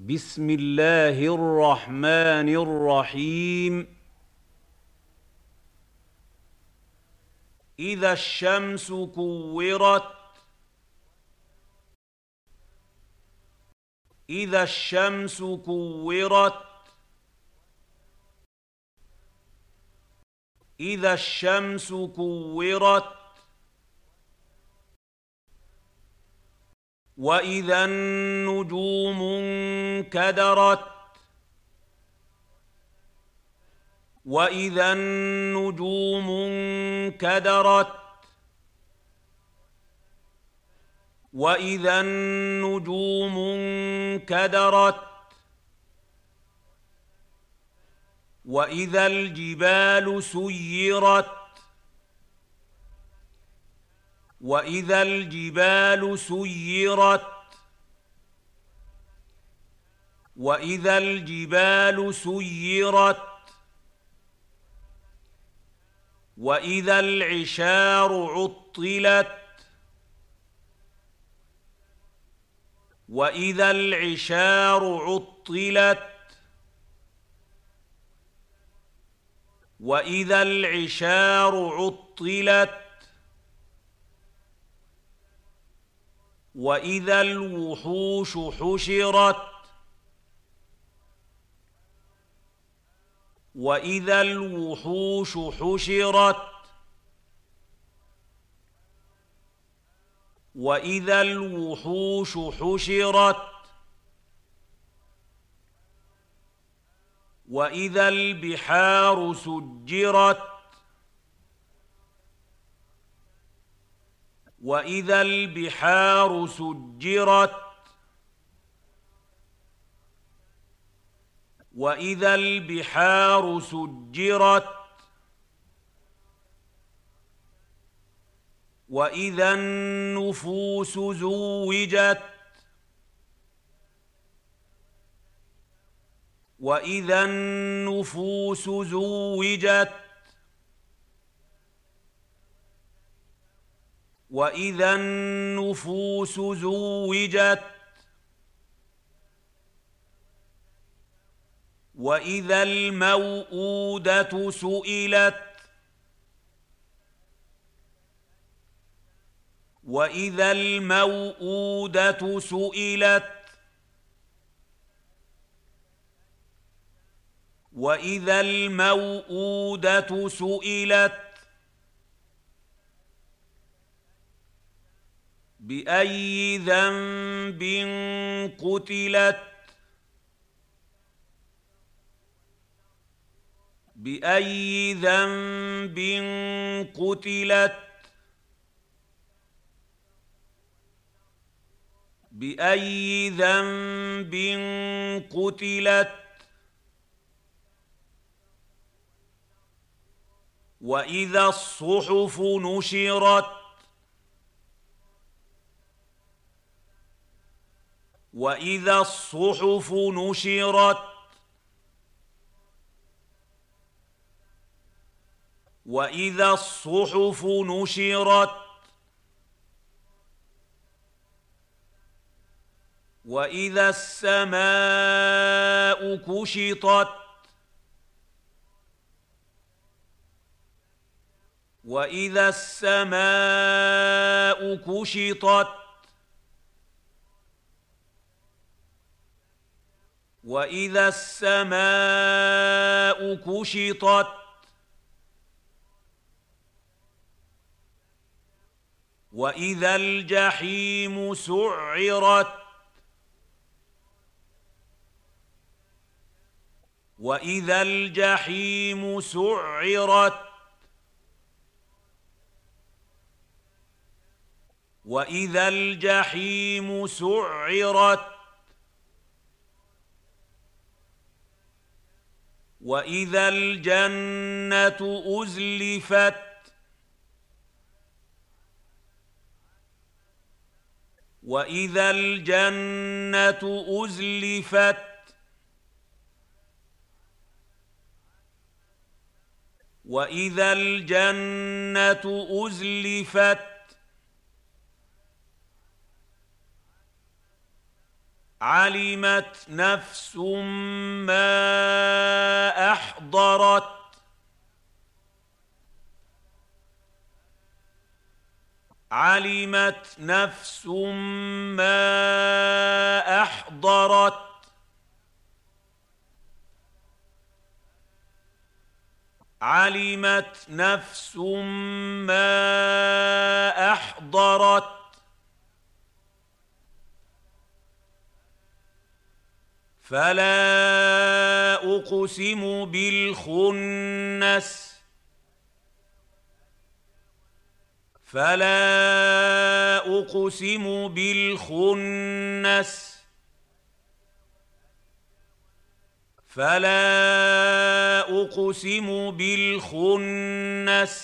بسم الله الرحمن الرحيم. إذا الشمس كورت إذا الشمس كورت إذا الشمس كورت واذا النجوم انكدرت واذا النجوم انكدرت واذا النجوم انكدرت واذا الجبال سيرت وإذا الجبال سيرت وإذا الجبال سيرت وإذا العشار عطلت وإذا العشار عطلت وإذا العشار عطلت. واذا الوحوش حشرت واذا الوحوش حشرت واذا الوحوش حشرت واذا البحار سجرت واذا البحار سجرت واذا البحار سجرت واذا النفوس زوجت واذا النفوس زوجت واذا النفوس زوجت واذا الموءوده سئلت واذا الموءوده سئلت واذا الموءوده سئلت بأي ذنب قتلت بأي ذنب قتلت بأي ذنب قتلت. وإذا الصحف نشرت وإذا الصحف نشرت وإذا الصحف نشرت وإذا السماء كشطت وإذا السماء كشطت واذا السماء كشطت واذا الجحيم سعرت واذا الجحيم سعرت واذا الجحيم سعرت واذا الجنه ازلفت واذا الجنه ازلفت واذا الجنه ازلفت علمت نفس ما احضرت علمت نفس ما احضرت علمت نفس ما احضرت فلا اقسم بالخنس فلا اقسم بالخنس فلا اقسم بالخنس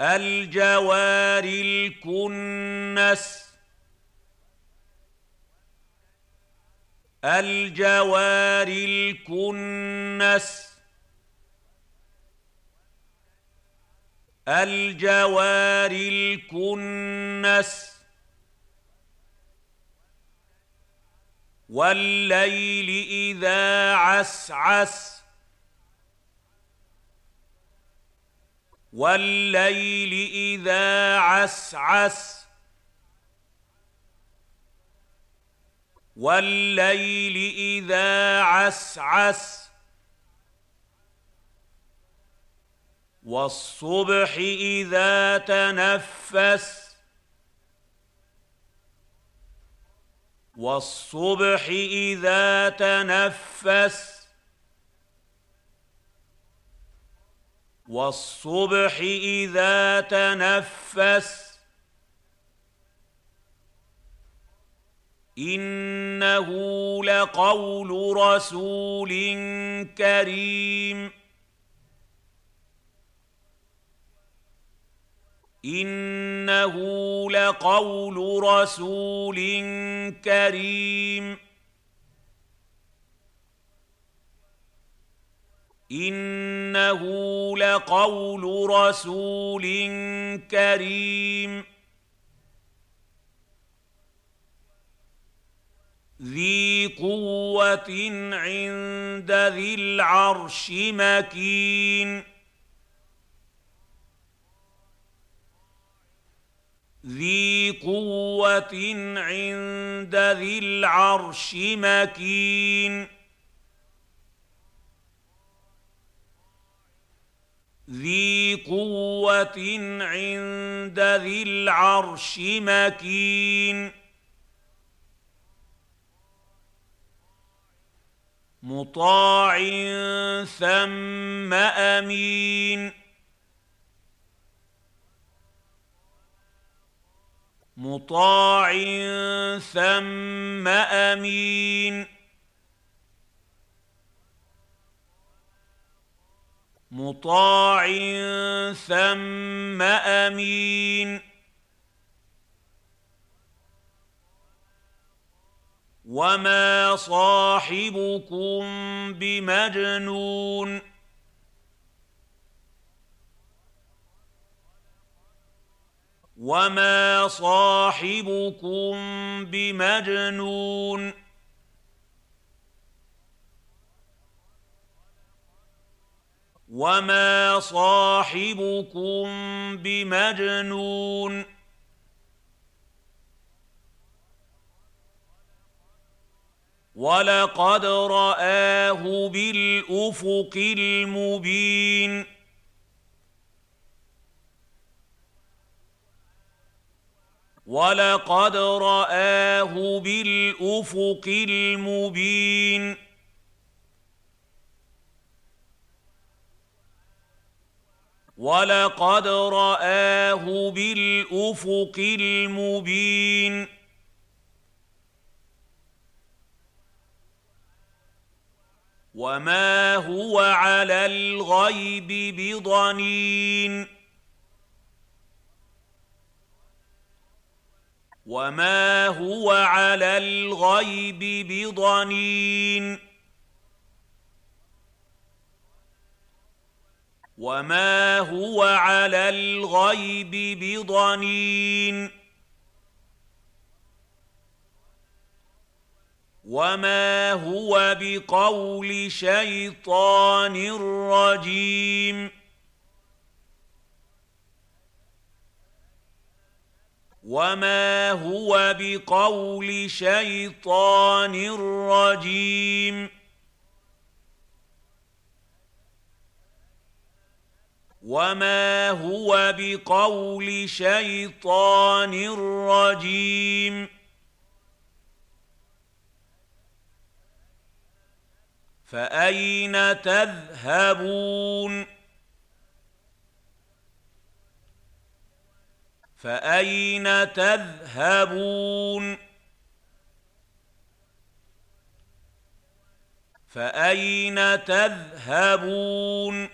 الجوار الكنس الجوار الكنس. الجوار الكنس. والليل إذا عسعس. والليل إذا عسعس. والليل إذا عسعس والصبح إذا تنفس والصبح إذا تنفس والصبح إذا تنفس إنه لقول رسول كريم. إنه لقول رسول كريم. إنه لقول رسول كريم. ذي قوه عند ذي العرش مكين ذي قوه عند ذي العرش مكين ذي قوه عند ذي العرش مكين مطاع ثم امين مطاع ثم امين مطاع ثم امين وما صاحبكم بمجنون وما صاحبكم بمجنون وما صاحبكم بمجنون ولقد راه بالافق المبين ولقد راه بالافق المبين ولقد راه بالافق المبين وما هو على الغيب بضنين وما هو على الغيب بضنين وما هو على الغيب بضنين وما هو بقول شيطان رجيم وما هو بقول شيطان رجيم وما هو بقول شيطان رجيم فأين تذهبون؟ فأين تذهبون؟ فأين تذهبون؟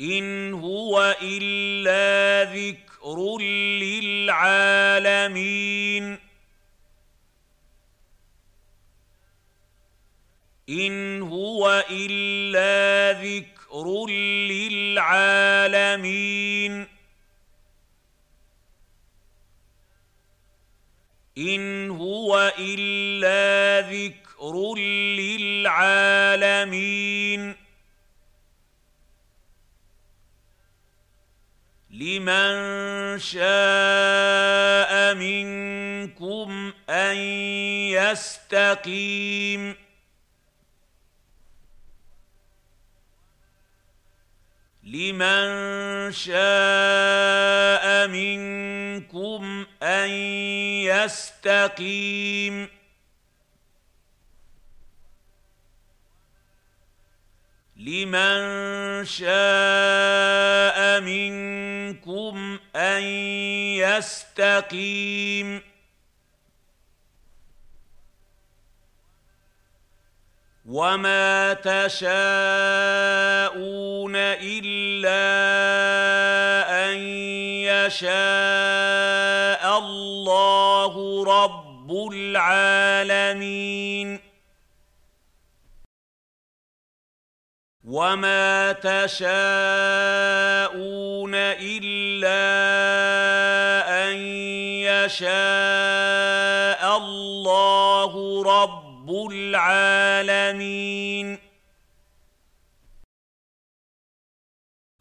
إن هو إلا ذكر للعالمين. إن هو إلا ذكر للعالمين. إن هو إلا ذكر للعالمين. لمن شاء منكم أن يستقيم. لمن شاء منكم أن يستقيم. لمن شاء منكم أن يستقيم. وما تشاءون إلا أن يشاء الله رب العالمين. وما تشاءون إلا أن يشاء الله رب العالمين.